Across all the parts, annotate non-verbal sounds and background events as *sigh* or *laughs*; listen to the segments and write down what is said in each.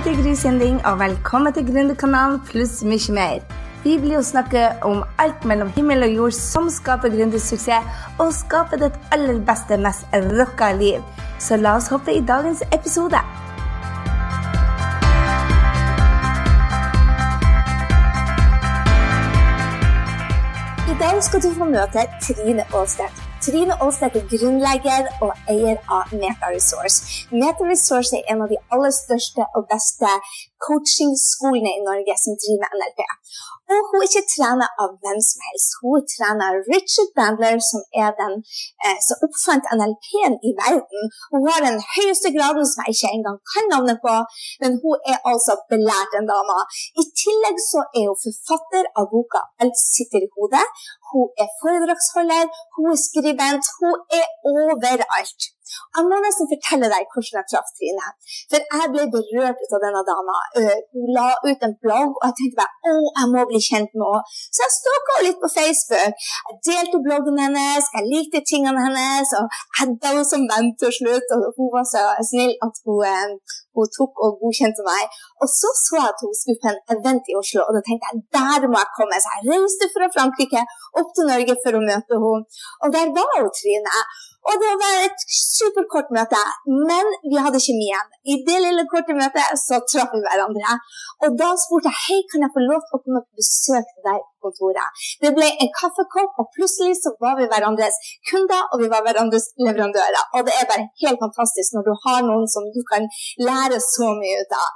heter Gry og velkommen til Gründerkanalen pluss mye mer. Vi blir jo snakke om alt mellom himmel og jord som skaper gründersuksess, og skaper ditt aller beste, mest rocka liv. Så la oss hoppe i dagens episode. I dag skal du få møte Trine Aastad. Trine Aastad er grunnlegger og eier av MetaResource. MetaResource er en av de aller største og beste coachingskolene i Norge som driver med NLP. Og hun er ikke trener av hvem som helst. Hun trener Richard Bandler, som er den eh, som oppfant NLP-en i verden. Hun har den høyeste graden som jeg ikke engang kan navnet på, men hun er altså belært en dame. I tillegg så er hun forfatter av boka 'Alt sitter i hodet'. Hun er foredragsholder, hun er skribent, hun er overalt. Jeg må nesten fortelle deg hvordan jeg traff Trine. For jeg ble berørt ut av denne dama. Hun la ut en blogg, og jeg tenkte bare å, jeg må bli kjent med henne. Så jeg stalka henne litt på Facebook. Jeg delte bloggen hennes, jeg likte tingene hennes, og jeg hadde henne som venn til slutt. Og hun var så snill at hun, hun tok og godkjente meg. Og så så jeg at hun skulle på en event i Oslo, og da tenkte jeg der må jeg komme. Så jeg reiste fra Frankrike opp til Norge for å møte henne. Og der var hun Trine. Og det var et superkort møte, men vi hadde kjemien. I det lille korte møtet så traff vi hverandre. Og da spurte jeg hei, kan jeg få lov til å komme på besøk til deg på kontoret. Det ble en kaffekopp, og plutselig så var vi hverandres kunder, og vi var hverandres leverandører. Og det er bare helt fantastisk når du har noen som du kan lære så mye ut av.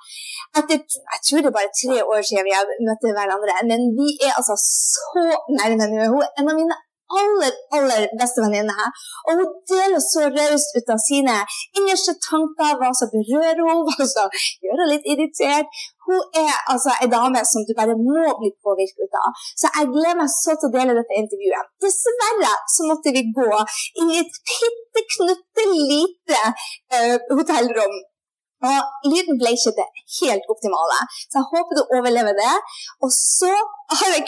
Etter jeg tror det er bare tre år siden vi har møtt hverandre, men vi er altså så nærme nå. Hun er en av mine aller, aller beste venninne. Og hun deler så raust ut av sine innerste tanker, hva som berører henne, *laughs* hva som gjør henne litt irritert. Hun er altså en dame som du bare må bli påvirket ut av. Så jeg gleder meg så til å dele dette intervjuet. Dessverre så måtte vi gå inn i et bitte knutte lite uh, hotellrom og lyden ble ikke det helt optimale, så jeg håper du overlever det. Og så har jeg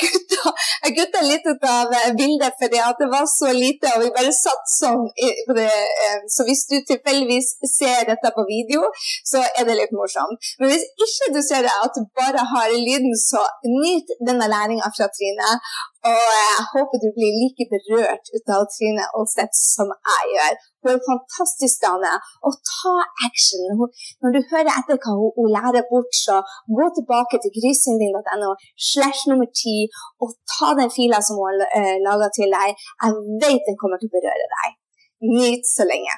gutta litt ut av bildet fordi det var så lite, og vi bare satt sånn. Eh, så hvis du tilfeldigvis ser dette på video, så er det litt morsomt. Men hvis ikke du ser det, at du bare har lyden, så nyt denne læringa fra Trine. Og jeg håper du blir like berørt ut av Trine Olstedt som jeg gjør. Hun er en fantastisk dame. Og ta action. Når du hører etter hva hun, hun lærer bort, så gå tilbake til grysynding.no slash nummer ti og ta den fila som hun har uh, laga til deg. Jeg vet den kommer til å berøre deg. Nyt så lenge.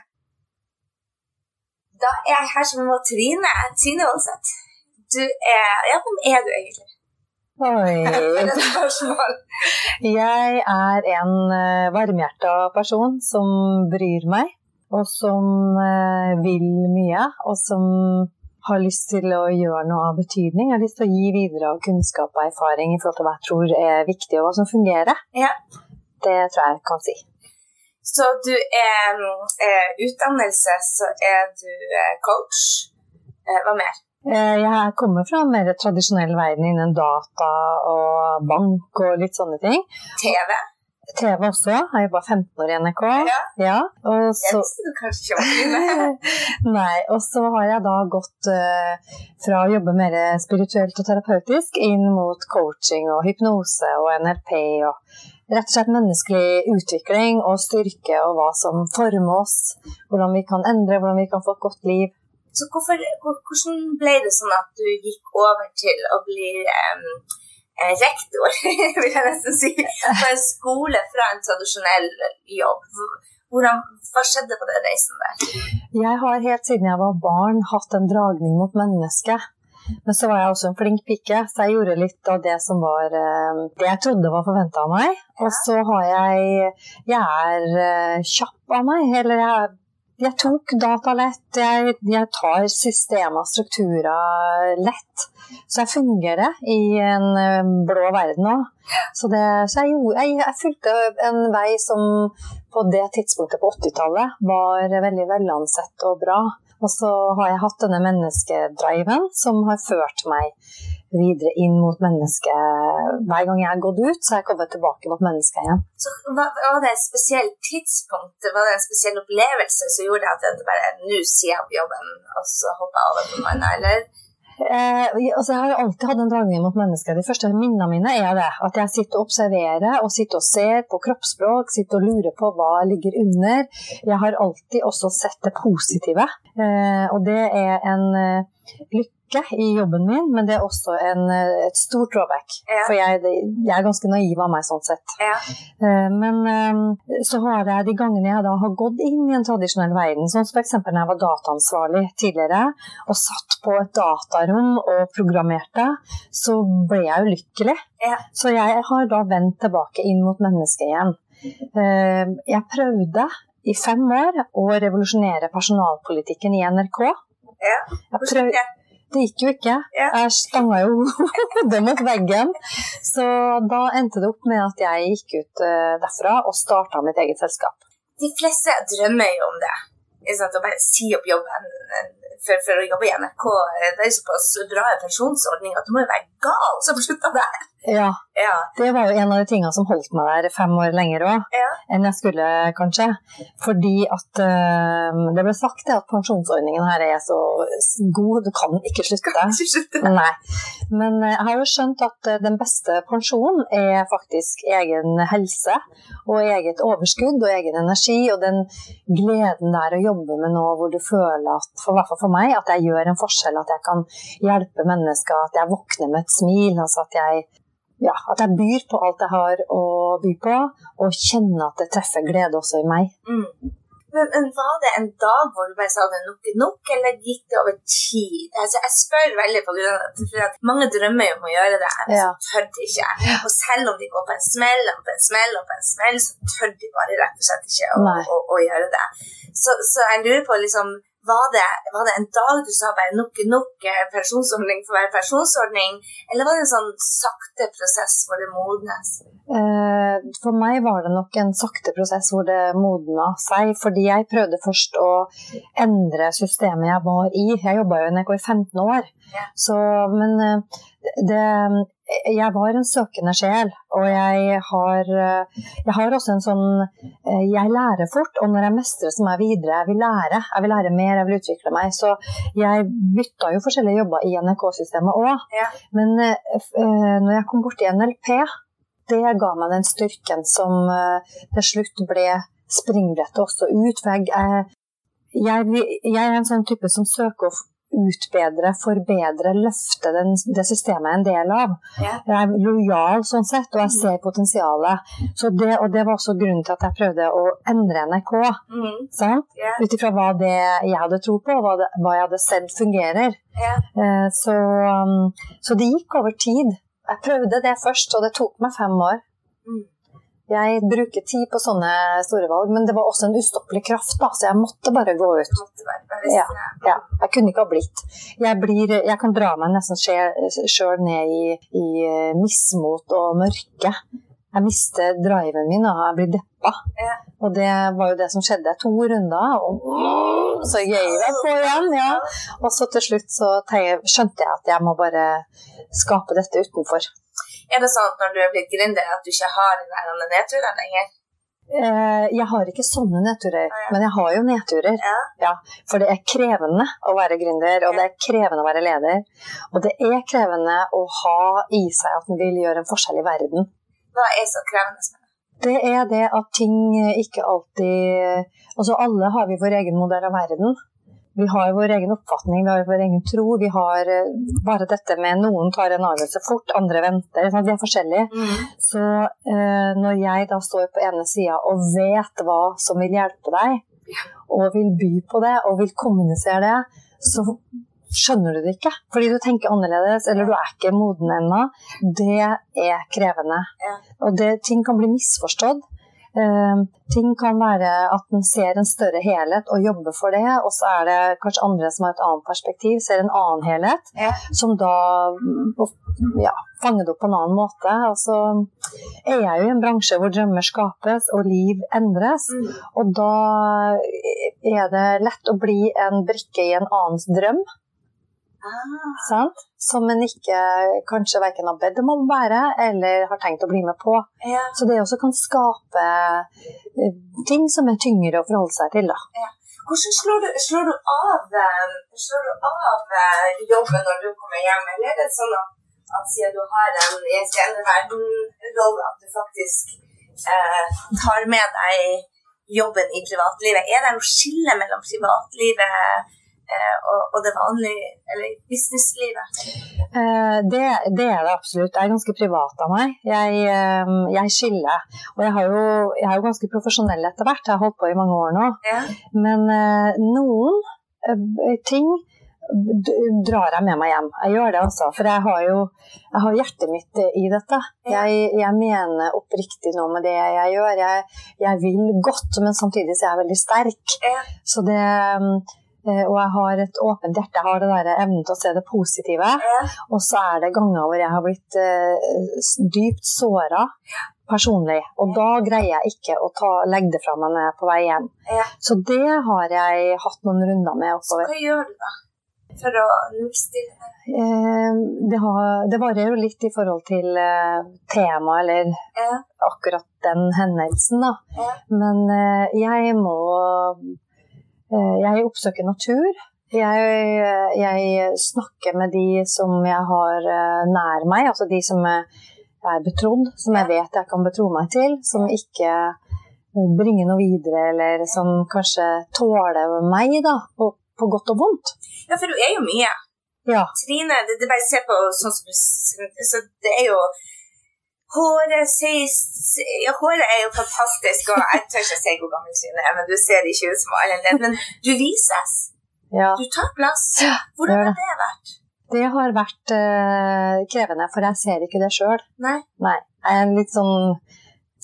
Da er jeg her som med Trine. Trine Ja, hvem er du egentlig? *laughs* Jeg er en uh, varmhjerta person som bryr meg, og som uh, vil mye, og som har lyst til å gjøre noe av betydning. Jeg har lyst til å gi videre av kunnskap og erfaring i forhold til hva jeg tror er viktig, og hva som fungerer. Ja. Det tror jeg jeg kan si. Så du er eh, utdannelse, så er du eh, coach. Eh, hva mer? Eh, jeg kommer fra en mer tradisjonell verden innen data og bank og litt sånne ting. TV? TV også. Jeg har jobba 15 år i NRK. Ja. ja og så... Jeg visste du kanskje ikke var *laughs* Nei. Og så har jeg da gått uh, fra å jobbe mer spirituelt og terapeutisk inn mot coaching og hypnose og NLP og rett og slett menneskelig utvikling og styrke og hva som former oss. Hvordan vi kan endre, hvordan vi kan få et godt liv. Så hvorfor, hvordan ble det sånn at du gikk over til å bli um, rektor, *laughs* vil jeg nesten si, på en skole fra en tradisjonell jobb? Hvordan, hva skjedde på den reisen der? Jeg har helt siden jeg var barn hatt en dragning mot mennesket. Men så var jeg også en flink pike, så jeg gjorde litt av det som var det jeg trodde var forventa av meg. Og så har jeg Jeg er kjapp av meg. Eller jeg jeg tok data lett. Jeg, jeg tar systemer og strukturer lett. Så jeg fungerer i en eh, blå verden òg. Så, det, så jeg, jeg, jeg, fulgte en vei som på det tidspunktet på 80-tallet var veldig velansett og bra. Og så har jeg hatt denne menneskedriven som har ført meg videre inn mot mennesket. Hver gang jeg har gått ut, så har jeg kommet tilbake mot mennesket igjen. Så Var det et spesielt tidspunkt, var det en spesiell opplevelse som gjorde at det bare nå sier jeg opp jobben, og så hopper jeg over på noen eller? Eh, altså jeg har alltid hatt en dragning mot mennesker. De første minnene mine er det. At jeg sitter og observerer og sitter og ser på kroppsspråk, sitter og lurer på hva ligger under. Jeg har alltid også sett det positive. Eh, og det er en eh, lykke i jobben min, men det er også en, eh, et stort drawback. Ja. For jeg, jeg, er ganske naiv av meg sånn sett. Ja. Eh, Men eh, så har jeg de gangene jeg da har gått inn i en tradisjonell verden, sånn som f.eks. når jeg var dataansvarlig tidligere og satt på et datarom og programmerte, så ble jeg ulykkelig. Ja. Så jeg har da vendt tilbake inn mot mennesket igjen. Jeg prøvde i fem år å revolusjonere personalpolitikken i NRK. Ja. Hvordan gikk det? Det gikk jo ikke. Jeg stanga jo *laughs* hodet mot veggen. Så da endte det opp med at jeg gikk ut eh, derfra og starta mitt eget selskap. De fleste drømmer jo om det. Å bare si opp jobben for, for å jobbe i NRK. Det er såpass bra pensjonsordning at du må jo være gal som slutta der. Ja, Ja. Det var jo en av de tingene som holdt meg der fem år lenger òg, Ja. enn jeg skulle kanskje. Fordi at eh, det ble sagt det at pensjonsordningen her er så god, du kan ikke slutte. Kan Ikke slutte. Nei. Men eh, jeg har jo skjønt at eh, den beste pensjonen er faktisk egen helse og eget overskudd og egen energi og den gleden der å jobbe med noe hvor du føler at, for hvert fall for meg, at jeg gjør en forskjell, at jeg kan hjelpe mennesker, at jeg våkner med et smil, altså at jeg ja, at jeg byr på alt jeg har å by på, og kjenner at det treffer glede også i meg. Mm. Men, men var det en dag hvor du bare sa det nok er nok, eller gikk det over tid? Altså, jeg spør veldig på grunn av for at mange drømmer om å gjøre det, men Ja. så tør de ikke. Og selv om de går på en smell og på en smell og på en smell, så tør de bare rett og slett ikke å, å, å, å gjøre det. Så, så jeg lurer på liksom var det, var det en dag du sa bare nok er nok, eh, pensjonsordning for være pensjonsordning, eller var det en sånn sakte prosess hvor det modnes? Eh, For meg var det nok en sakte prosess hvor det modna seg. Fordi jeg prøvde først å endre systemet jeg var i. Jeg jobba jo i NRK i 15 år. Ja. Så, men eh, det, jeg var en søkende sjel, og jeg har, jeg har også en sånn eh, Jeg lærer fort, og når jeg mestrer, så må jeg videre. Jeg vil lære. Jeg vil lære mer, jeg vil utvikle meg. Så jeg bytta jo forskjellige jobber i NRK-systemet òg. Ja. Men eh, eh, når jeg kom borti NLP, det ga meg den styrken som til slutt ble springbrettet også ut. For jeg, jeg, jeg er en sånn type som søker å utbedre, forbedre, løfte den, det systemet jeg er en del av. Jeg er lojal sånn sett, og jeg ser potensialet. Så det, og det var også grunnen til at jeg prøvde å endre NRK. Mm. Sant? Yeah. Ut ifra hva det jeg hadde tro på, og hva, det, hva jeg hadde sett fungerer. Eh, Så, um, så det gikk over tid. Jeg prøvde det først, og det tok meg fem år. Mm. Jeg bruker tid på sånne store valg, men det var også en ustoppelig kraft, da, så jeg måtte bare gå ut. Ja. Ja, jeg kunne ikke ha blitt. Jeg, blir, jeg kan dra meg nesten sjøl ned i, i eh, mismot og mørke. Jeg mister driven min, og jeg blir deppa. Og det var jo det som skjedde. To runder, og så gøy jeg på igjen. ja. Og så til slutt så skjønte jeg at jeg må bare skape dette utenfor. Er det sånn at når du er blitt gründer, at du ikke har den der nedturene lenger? Eh, Jeg har ikke sånne nedturer, Ah, ja. men jeg har jo nedturer. Ja. For det er krevende å være gründer, og det er krevende å være leder. Og det er krevende å ha i seg at en vil gjøre en forskjell i verden. Hva er så krevende det? Det er det at ting ikke alltid Altså alle har vi vår egen modell av verden. Vi har vår egen oppfatning, vi har vår egen tro. Vi har eh, bare dette med noen tar en avgjørelse fort, andre venter. sånn, Vi er forskjellige. Så eh, når jeg da står på ene sida og vet hva som vil hjelpe deg, og vil by på det, og vil kommunisere det, så skjønner du det ikke. Fordi du tenker annerledes, eller du er ikke moden ennå. Det er krevende. Ja. Og det, ting kan bli misforstått. Eh, ting kan være at en ser en større helhet og jobber for det, og så er det kanskje andre som har et annet perspektiv, ser en annen helhet, Ja. som da ja, fanger det opp på en annen måte. Og så er jeg jo i en bransje hvor drømmer skapes og liv endres, Mm. og da er det lett å bli en brikke i en annens drøm. Ah, Som en ikke kanskje verken har bedt om å være eller har tenkt å bli med på. ja. Så det også kan skape eh, ting som er tyngre å forholde seg til. Da. Hvordan slår du, slår du av, eh, slår du av eh, jobben når du kommer hjem, eller er det sånn at, at siden du har en i verden-rolle, at du faktisk eh, tar med deg jobben i privatlivet? Er det noe skille mellom privatlivet og, og, det vanlige, eller businesslivet? Eh, det, det, er det absolutt. Det er ganske privat av meg. Jeg, eh, jeg skiller. Og jeg, jo, jeg, er jo ganske profesjonell etter hvert. Jeg har holdt på i mange år nå. Ja. Men noen ting drar jeg med meg hjem. Jeg gjør det altså. For jeg har jo jeg har hjertet mitt i dette. Jeg, jeg mener oppriktig noe med det jeg gjør. Jeg, jeg vil godt, men samtidig så er jeg veldig sterk. Så det Eh, og jeg har et åpent hjerte. Jeg har det der evnen til å se det positive. Ja. Og så er det ganger hvor jeg har blitt uh, dypt såra personlig. Og da greier jeg ikke å ta, legge det fra meg når jeg er på vei hjem. Ja. Så det har jeg hatt noen runder med oppover. Så hva gjør du da? For å nullstille det? Eh, det, det varierer jo litt i forhold til uh, tema eller ja. akkurat den hendelsen, da. Men uh, jeg må Eh, jeg oppsøker natur. Jeg, jeg, snakker med de som jeg har eh, nær meg, altså de som er betrodd, som jeg vet jeg kan betro meg til, som ikke bringer noe videre, eller som kanskje tåler meg, da, på, på godt og vondt. Ja, for du er jo mye. Ja. Trine, det, det bare se på sånn som du så Det er jo Håret, ja, håret er jo fantastisk, og jeg tør ikke si hvor gammel Trine er, men du ser ikke ut som alle andre. Men du vises. Ja. Du tar plass. Hvordan har det vært? Det har vært uh, krevende, for jeg ser ikke det sjøl. Nei. Nei. Jeg er litt sånn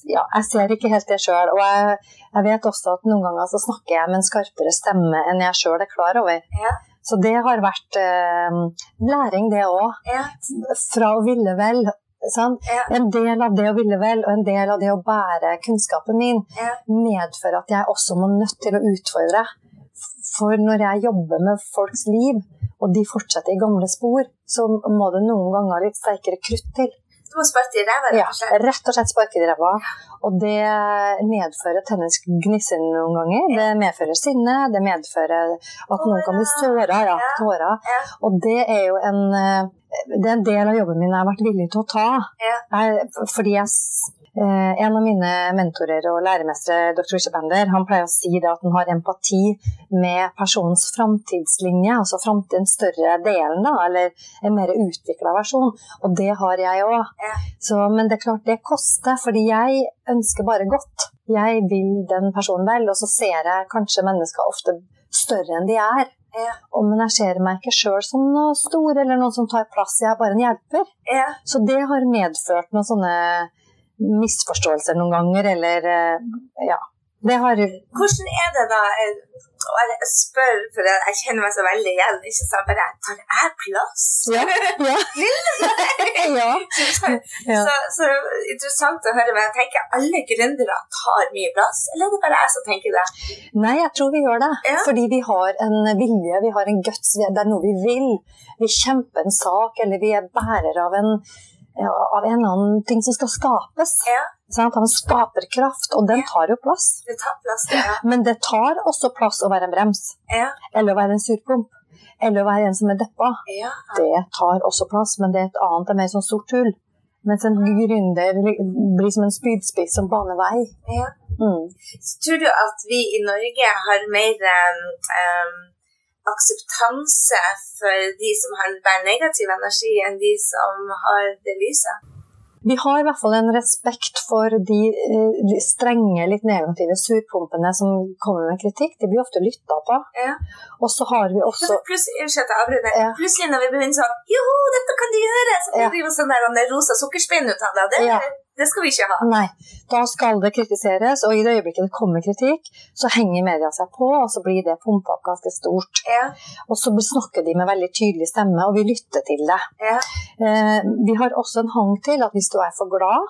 Ja, jeg ser ikke helt det sjøl. Og jeg, jeg, vet også at noen ganger så snakker jeg med en skarpere stemme enn jeg sjøl er klar over. Ja. Så det har vært eh, læring, det òg. Ja. Fra å ville vel? Ja. En del av det å ville vel, og en del av det å bære kunnskapen min, ja. medfører at jeg også må nødt til å utfordre. For når jeg jobber med folks liv, og de fortsetter i gamle spor, så må det noen ganger litt sterkere krutt til. Du må sparke i ræva? Ja, rett og slett sparke i ræva. Og det medfører tennisk gnisser noen ganger. Det medfører sinne, det medfører at noen kan bli såra. Ja, tårer. Og det er jo en det er en del av jobben min jeg har vært villig til å ta. Jeg, fordi jeg Eh, en av mine mentorer og læremestere, dr. Bander, han pleier å si det at han har empati med personens framtidslinje, altså den større delen, da, eller en mer utvikla versjon. Og det har jeg òg. Ja. Men det er klart det koster, fordi jeg ønsker bare godt. Jeg vil den personen vel, og så ser jeg kanskje mennesker ofte større enn de er. Ja. Og, men jeg ser meg ikke sjøl som noe stor eller noen som tar plass, jeg er bare en hjelper. Ja. Så det har medført noen sånne misforståelser noen ganger, eller eh, ja. Det har Hvordan er det da og jeg spør, for jeg kjenner meg så veldig igjen. ikke sant? Bare, Tar jeg plass? Ja. ja. *laughs* *laughs* ja. ja. Så, så, interessant å høre. Men jeg tenker alle gründere tar mye plass, eller er det bare jeg som tenker det? Nei, jeg tror vi gjør det. Ja. Fordi vi har en vilje, vi har en guts, det er noe vi vil. Vi kjemper en sak, eller vi er bærer av en av en eller annen ting som skal skapes. Ja. Sånn, Han skaper kraft, og den tar jo plass. Det tar plass, ja. Men det tar også plass å være en brems. Ja. Eller å være en surpomp. Eller å være en som er deppa. Ja. Det tar også plass, men det er et annet, det er mer sånn sort hull. Mens en gründer blir som en spydspiss som baner vei. Ja. Mm. Tror du at vi i Norge har mer um, akseptanse for de som har bærer negativ energi, enn de som har det lyse? Vi har i hvert fall en respekt for de, eh, de strenge, litt negative surpumpene som kommer med kritikk. De blir ofte lytta på. Ja. Og så har vi også Plutselig, ja. Plutselig når vi begynner sånn Jo, dette kan de gjøre! Så blir det vi sånn der rosa sukkerspinn ut av det. Det, ja. Det skal vi ikke ha. Nei. Da skal det kritiseres, og i det øyeblikket det kommer kritikk, så henger media seg på, og så blir det pumpa opp ganske stort. Ja. Og så snakker de med veldig tydelig stemme, og vi lytter til det. Ja. Eh, vi har også en hang til at hvis du er for glad,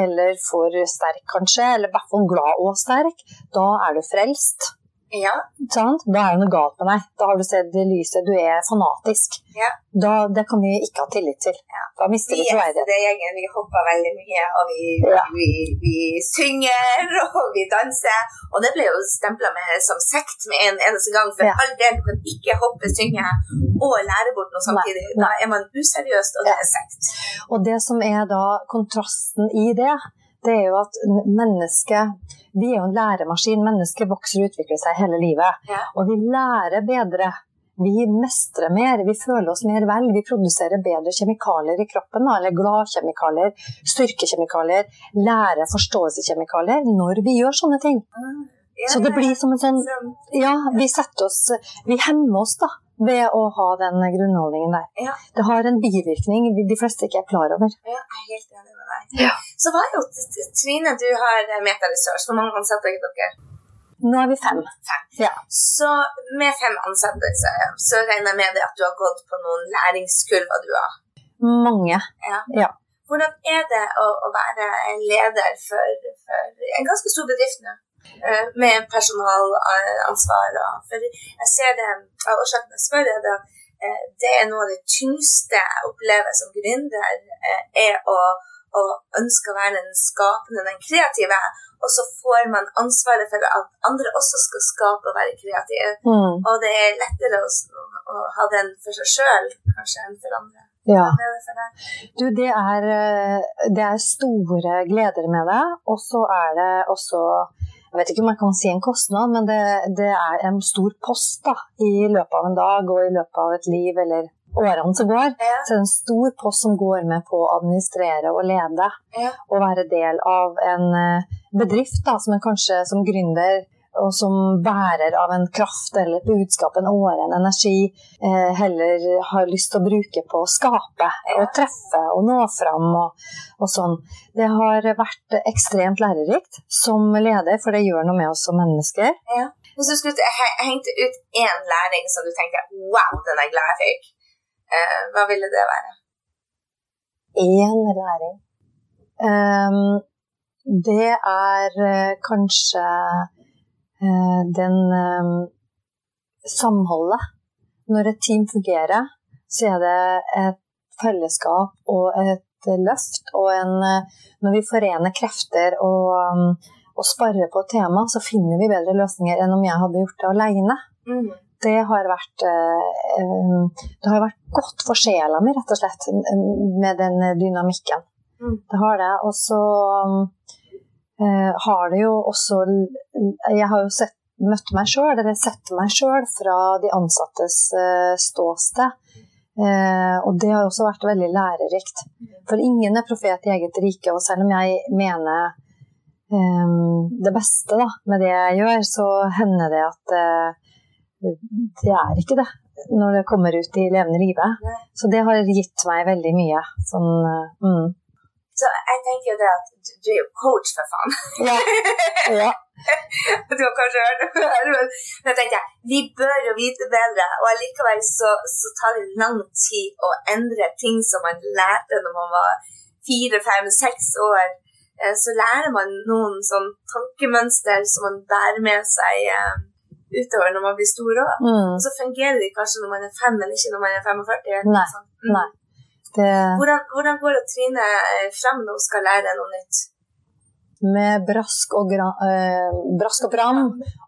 eller for sterk kanskje, eller i hvert fall glad og sterk, da er du frelst. Ja. Da er det noe galt med deg. Da har du sett det lyset. Du er fanatisk. Ja. Da, det kan vi ikke ha tillit til. Ja. Da mister Vi vi er gjengen, vi hopper veldig mye, og vi, Ja. vi, vi synger, *laughs* og vi danser. Og det ble jo stempla med som sekt med en eneste gang. For all del, du kan ikke hoppe, synge og lære bort noe samtidig. Nei, Da er man useriøst, og det er sekt. Og det som er da kontrasten i det, det er jo at mennesket Vi er jo en læremaskin. Mennesket vokser og utvikler seg hele livet. Ja. Og vi lærer bedre. Vi mestrer mer, vi føler oss mer vel. Vi produserer bedre kjemikalier i kroppen, eller gladkjemikalier, styrkekjemikalier, lære forståelseskjemikalier når vi gjør sånne ting. Så det blir som en sånn, Ja, vi setter oss Vi hemmer oss da ved å ha den grunnholdningen der. Ja. Det har en bivirkning de fleste ikke er klar over. Ja, jeg er helt enig med deg. Ja. Så var jo Trine, du har metaresearch. Hvor mange ansatte har dere? Nå er vi fem. Fem. Ja. Så med fem ansatte så, så regner jeg med det at du har gått på noen læringskurver du har. Mange. ja. Hvordan er det å, å være leder for, for en ganske stor bedrift nå? Eh, Med personalansvar. For jeg ser det, av årsaken jeg spør, er det eh, det er noe av det tyngste jeg opplever som gründer, eh, er å, å ønske å være den skapende, den kreative. Og så får man ansvaret for at andre også skal skape og være kreative. Mm. Og det er lettere å, å ha den for seg sjøl, kanskje, enn for andre. Ja. Du, det er, eh, det er store gleder med det. Og så er det også Jeg vet ikke om jeg kan si en kostnad, men det, det er en stor post da, i løpet av en dag og i løpet av et liv eller årene som går. Ja. Så det er en stor post som går med på å administrere og lede. Ja. Og være del av en eh, bedrift da, som en kanskje som gründer og som bærer av en kraft eller et budskap, en åre, en energi, eh, heller har lyst til å bruke på å skape og treffe og nå fram og, og sånn. Det har vært ekstremt lærerikt som leder, for det gjør noe med oss som mennesker. Hvis du skulle he- hengt ut én læring som du tenker wow, den er glad jeg fikk, eh, hva ville det være? Én læring. um, det er eh, kanskje den ehm, samholdet. Når et team fungerer, så er det et fellesskap og et løft. Og en, eh, når vi forener krefter og, og sparer på et tema, så finner vi bedre løsninger enn om jeg hadde gjort det alene. Mm. Det har vært, eh, det har vært godt for sjela mi, rett og slett, med den dynamikken. Mm. Det har det. Og så eh, har det jo også Jeg har jo sett, møtt meg sjøl, eller sett meg sjøl fra de ansattes eh, ståsted. Eh, og det har også vært veldig lærerikt. For ingen er profet i eget rike, og selv om jeg mener eh, det beste da, med det jeg gjør, så hender det at eh, det er ikke det når det kommer ut i levende livet. Så det har gitt meg veldig mye. Sånn, eh, mm. Så jeg tenker jo det at du, er jo coach, for faen. ja. *laughs* ja. Du har kanskje hørt det før, men men jeg tenkte vi bør jo vite bedre. Og allikevel så, så tar det lang tid å endre ting som man lærte når man var fire, fem, seks år. Eh, Så lærer man noen sånn tankemønster som man bærer med seg eh, utover når man blir stor òg. Mm. Så fungerer de kanskje når man er fem, men ikke når man er 45. Nei, Sånn. Mm. nei. Det, Hvordan, hvordan går det Trine eh, frem når hun skal lære noe nytt? med brask og, eh, brask og bram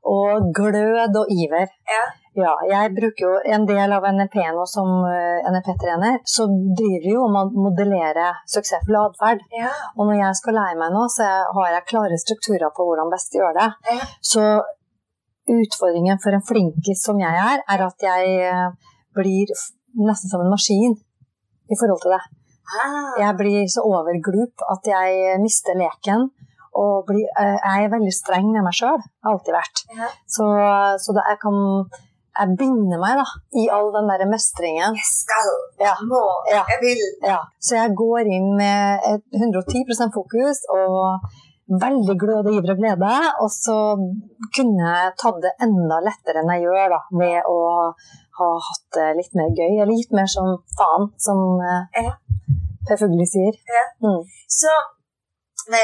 og glød og iver. Ja. Ja, jeg bruker jo en del av NLP nå som eh, NLP-trener, så driver vi jo om å modellere suksessfull atferd. Ja. Og når jeg skal lære meg nå, så har jeg klare strukturer på hvordan best gjør det. Ja. Så utfordringen for en flinkis som jeg er, er at jeg eh, blir nesten som en maskin i forhold til det. Ah. Jeg blir så overglup at jeg mister leken. Og blir, eh, jeg er veldig streng med meg sjøl. Har alltid vært. Ja. Så, så jeg kan Jeg binder meg da, i all den der mestringen. Jeg skal, Ja. jeg må, Ja. jeg vil. Ja, så jeg går inn med 110% fokus og veldig glød og iver og glede. Og så kunne jeg tatt det enda lettere enn jeg gjør da, ved å ha hatt det litt mer gøy. Eller gitt mer som faen, som eh, Ja. Per Fugli sier. Ja. Mm. Så hva,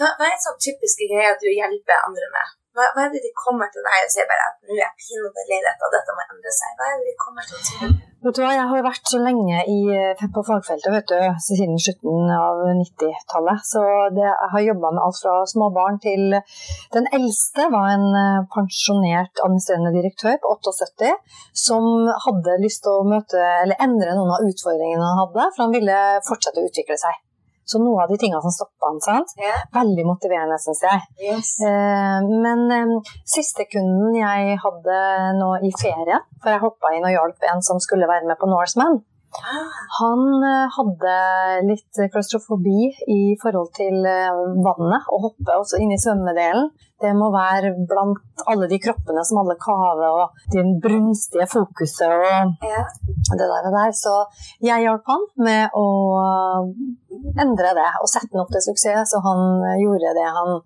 hva er en sånn typiske greie du hjelper andre med? Hva, hva, er det de kommer til deg og sier bare at nå er jeg pinadø lei dette, og dette må endre seg? Hva er det de kommer til å si? Vet du hva, Jeg har vært så lenge i, eh, på fagfeltet vet du, siden slutten av 90-tallet. Så det, jeg har jobba med alt fra småbarn til Den eldste var en eh, pensjonert administrerende direktør på 78 som hadde lyst til å møte, eller endre noen av utfordringene han hadde, for han ville fortsette å utvikle seg. Så noe av de tingene som stoppa han, sant? Yeah. veldig motiverende, syns jeg. Yes. Eh, men eh, siste kunden jeg hadde nå i ferie, for jeg hoppa inn og hjalp en som skulle være med på Norseman, han eh, hadde litt klaustrofobi i forhold til eh, vannet, og hoppe også inn i svømmedelen. Det må være blant alle de kroppene som alle kaver, og det brunstige fokuset og ja. det der og der. Så jeg hjalp han med å endre det og sette den opp til suksess, og han gjorde det han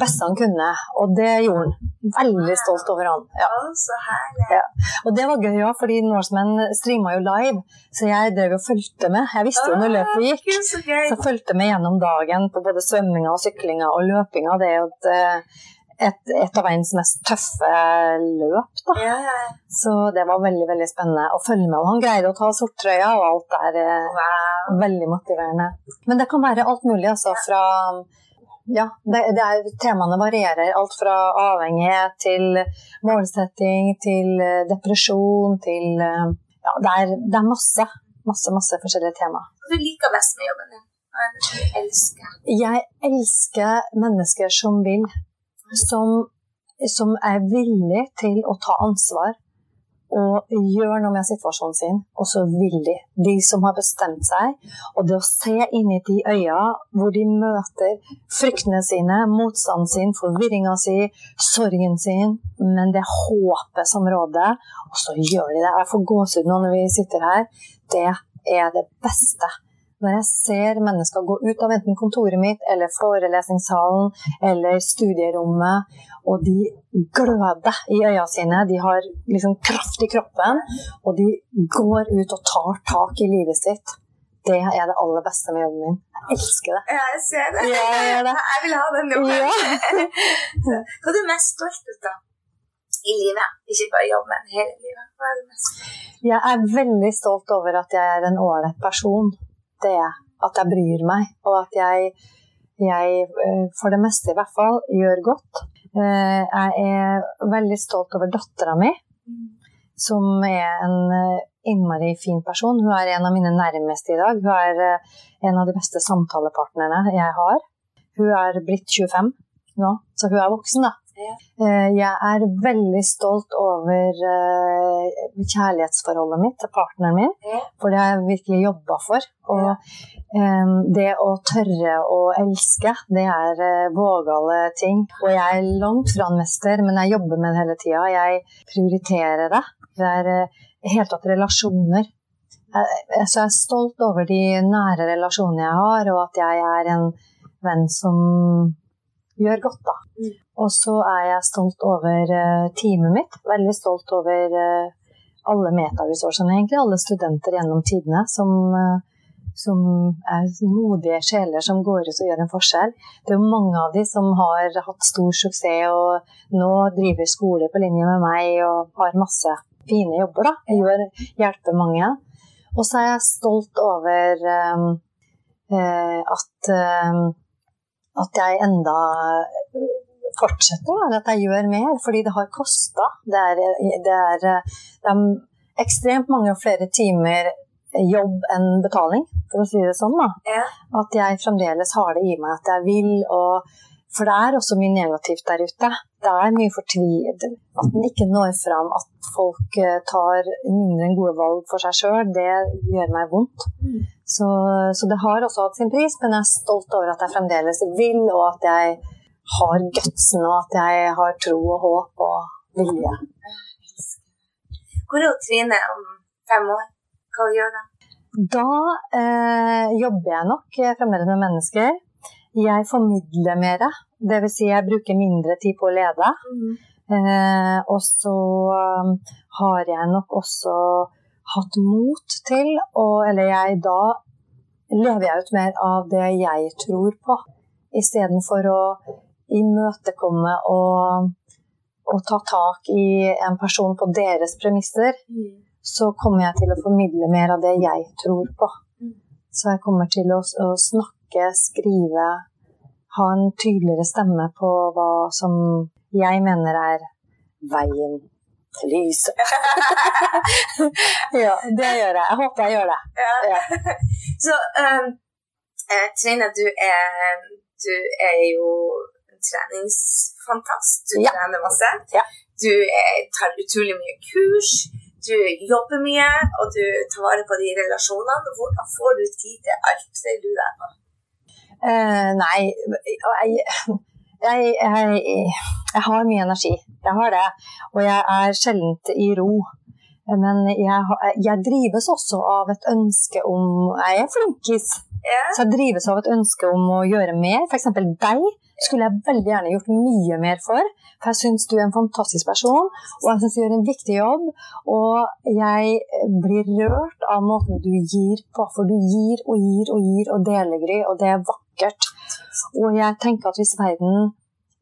beste han kunne, og det gjorde han. Veldig stolt over han. Ja. Ja. Og det var gøy òg, fordi Norseman streama jo live, så jeg drev og fulgte med. Jeg visste jo når løpet gikk. Så fulgte med gjennom dagen på både svømminga og syklinga og løpinga. Det er jo et, eh, et, et av verdens mest tøffe løp, da. Så det var veldig veldig spennende å følge med. Og han greide å ta sorttrøya, og alt er eh, Wow. veldig motiverende. Men det kan være alt mulig, altså. Fra ja, det, det er, temaene varierer. Alt fra avhengighet til målsetting, til eh, depresjon, til eh, Ja, det er, det er masse, masse, masse forskjellige tema. Hva du liker best med jobben din? Hva er det du elsker? Jeg elsker mennesker som vil. Som, som er villig til å ta ansvar og gjør noe med situasjonen sin, og så vil de. De som har bestemt seg. Og det å se inn i de øya hvor de møter fryktene sine, motstanden sin, forvirringa si, sorgen sin, men det håpet som råder, og så gjør de det. Jeg får gåsehud nå når vi sitter her. Det er det beste. Når jeg ser mennesker gå ut av enten kontoret mitt eller forelesningssalen eller studierommet, og de gløder i øynene sine, de har liksom kraft i kroppen, og de går ut og tar tak i livet sitt, det er det aller beste med jobben min. Jeg elsker det. Ja, jeg ser det. Ja, jeg det. Jeg vil ha den jobben. Ja. *laughs* Hva er du mest stolt av i livet? Ikke bare jobb, men hele livet. Hva er du mest Jeg er veldig stolt over at jeg er en ålreit person. Det. At jeg bryr meg, og at jeg, jeg, eh, for det meste i hvert fall, gjør godt. Eh, Jeg er veldig stolt over dattera mi, som er en eh, innmari fin person. Hun er en av mine nærmeste i dag. Hun er en av de beste samtalepartnerne jeg har. Hun er blitt 25 nå, så hun er voksen, da. Eh, Jeg er veldig stolt over eh, kjærlighetsforholdet mitt til partneren min, for det har jeg virkelig jobba for. Og eh, det å tørre å elske, det er vågale ting. Og jeg er langt fra en mester, men jeg jobber med det hele tida. Jeg prioriterer det. Det er helt tatt relasjoner. Så jeg er stolt over de nære relasjonene jeg har, og at jeg er en venn som gjør godt, da. Mm. Og så er jeg stolt over eh, teamet mitt. Veldig stolt over eh, alle metaresourcene, egentlig. Alle studenter gjennom tidene som, eh, som er modige sjeler som går ut og gjør en forskjell. Det er jo mange av de som har hatt stor suksess og nå driver skole på linje med meg og har masse fine jobber. da. Gjør, hjelper mange. Og så er jeg stolt over um, at eh, at jeg enda fortsetter, eller at jeg gjør mer, fordi det har kosta. Det, det, det er ekstremt mange flere timer jobb enn betaling, for å si det sånn. Ja. At jeg fremdeles har det i meg at jeg vil, og for det er også mye negativt der ute. Det er mye fortvilet. At den ikke når fram, at folk eh, tar mindre enn gode valg for seg sjøl, det gjør meg vondt. Mm. Så, så det har også hatt sin pris, men jeg er stolt over at jeg fremdeles vil, og at jeg har gutsen, og at jeg har tro og håp og vilje. Hvor er Trine om fem år? Hva gjør hun? Da eh, jobber jeg nok eh, fremdeles med mennesker. Jeg formidler mer, dvs. Si jeg bruker mindre tid på å lede. Eh, og så um, har jeg nok også hatt mot til å Eller jeg da lever jeg ut mer av det jeg tror på, istedenfor å imøtekomme og, og ta tak i en person på deres premisser, Mm. så kommer jeg til å formidle mer av det jeg tror på. Mm. Så jeg kommer til å, å snakke, skrive, ha en tydeligere stemme på hva som jeg mener er veien til lyset. *laughs* ja, det gjør jeg. Jeg håper jeg gjør det. Ja. Ja. *laughs* Så um, eh, Trine, du er, du er jo en treningsfantast. Du Ja. trener masse. Ja. Du er, tar utrolig mye kurs. Du jobber mye, og du tar vare på de relasjonene. Hvordan får du tid til alt det du er på? Uh, nei, jeg, jeg, jeg, jeg har mye energi. Jeg har det. Og jeg er sjelden i ro. Men jeg, jeg drives også av et ønske om Jeg er flinkis. Yeah. Så jeg drives av et ønske om å gjøre mer. F.eks. deg skulle jeg veldig gjerne gjort mye mer for. For jeg syns du er en fantastisk person, og jeg syns du gjør en viktig jobb. Og jeg blir rørt av måten du gir på, for du gir og gir og gir og deler, Gry, og det er vakkert. Og jeg tenker at hvis verden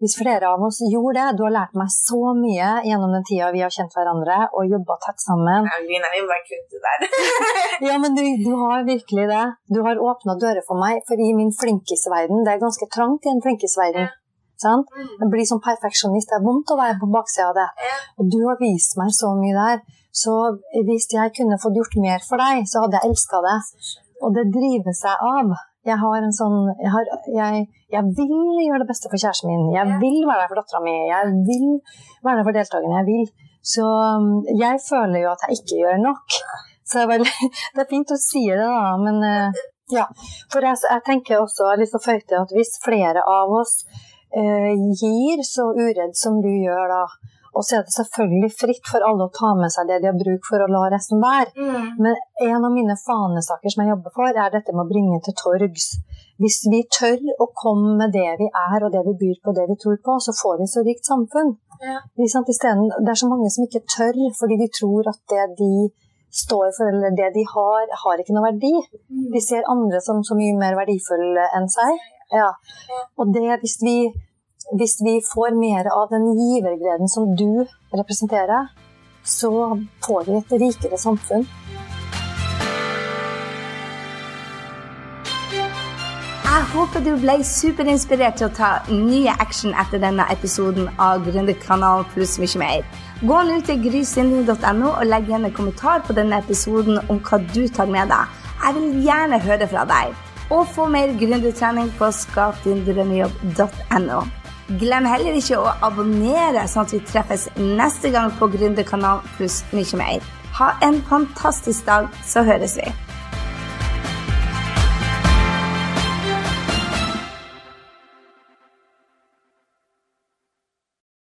hvis flere av oss gjorde det Du har lært meg så mye gjennom den tida vi har kjent hverandre og jobba tett sammen. Ja, Lina, vi bare kutte der. *laughs* Ja, men du, du har virkelig det. Du har åpna dører for meg. For i min flinkisverden, det er ganske trangt i en flinkisverden. Sant? Jeg blir som perfeksjonist. Det er vondt å være på baksida av det. Ja. Og du har vist meg så mye der. Så hvis jeg kunne fått gjort mer for deg, så hadde jeg elska det. Og det driver seg av. Jeg har en sånn jeg, har, jeg, jeg vil gjøre det beste for kjæresten min. Jeg vil være der for dattera mi. Jeg vil være der for deltakerne. Jeg vil. Så um, jeg føler jo at jeg ikke gjør nok. Så det er, *laughs* det er fint å si det, da, men eh, ja. For jeg, jeg tenker også, jeg har lyst til å føye til at hvis flere av oss eh, gir så uredd som du gjør da, og så er det selvfølgelig fritt for alle å ta med seg det de har bruk for, og la resten være. Mm. Men en av mine fanesaker som jeg jobber for, er dette med å bringe til torgs. Hvis vi tør å komme med det vi er, og det vi byr på, det vi tror på, så får vi så rikt samfunn. Ja. Stedet, det er så mange som ikke tør, fordi de tror at det de står for, eller det de har, har ikke noe verdi. Mm. De ser andre som så mye mer verdifulle enn seg. Ja. Og det, hvis vi, hvis vi får mer av den givergleden som du representerer, så får vi et rikere samfunn. Jeg håper du ble superinspirert til å ta nye action etter denne episoden av Gründerkanalen pluss mye mer. Gå nå til grysynding.no og legg igjen en kommentar på denne episoden om hva du tar med deg. Jeg vil gjerne høre fra deg. Og få mer gründertrening på skapdindrømmejobb.no. Glem heller ikke å abonnere, sånn at vi treffes neste gang på Gründerkanalen pluss mye mer. Ha en fantastisk dag, så høres vi.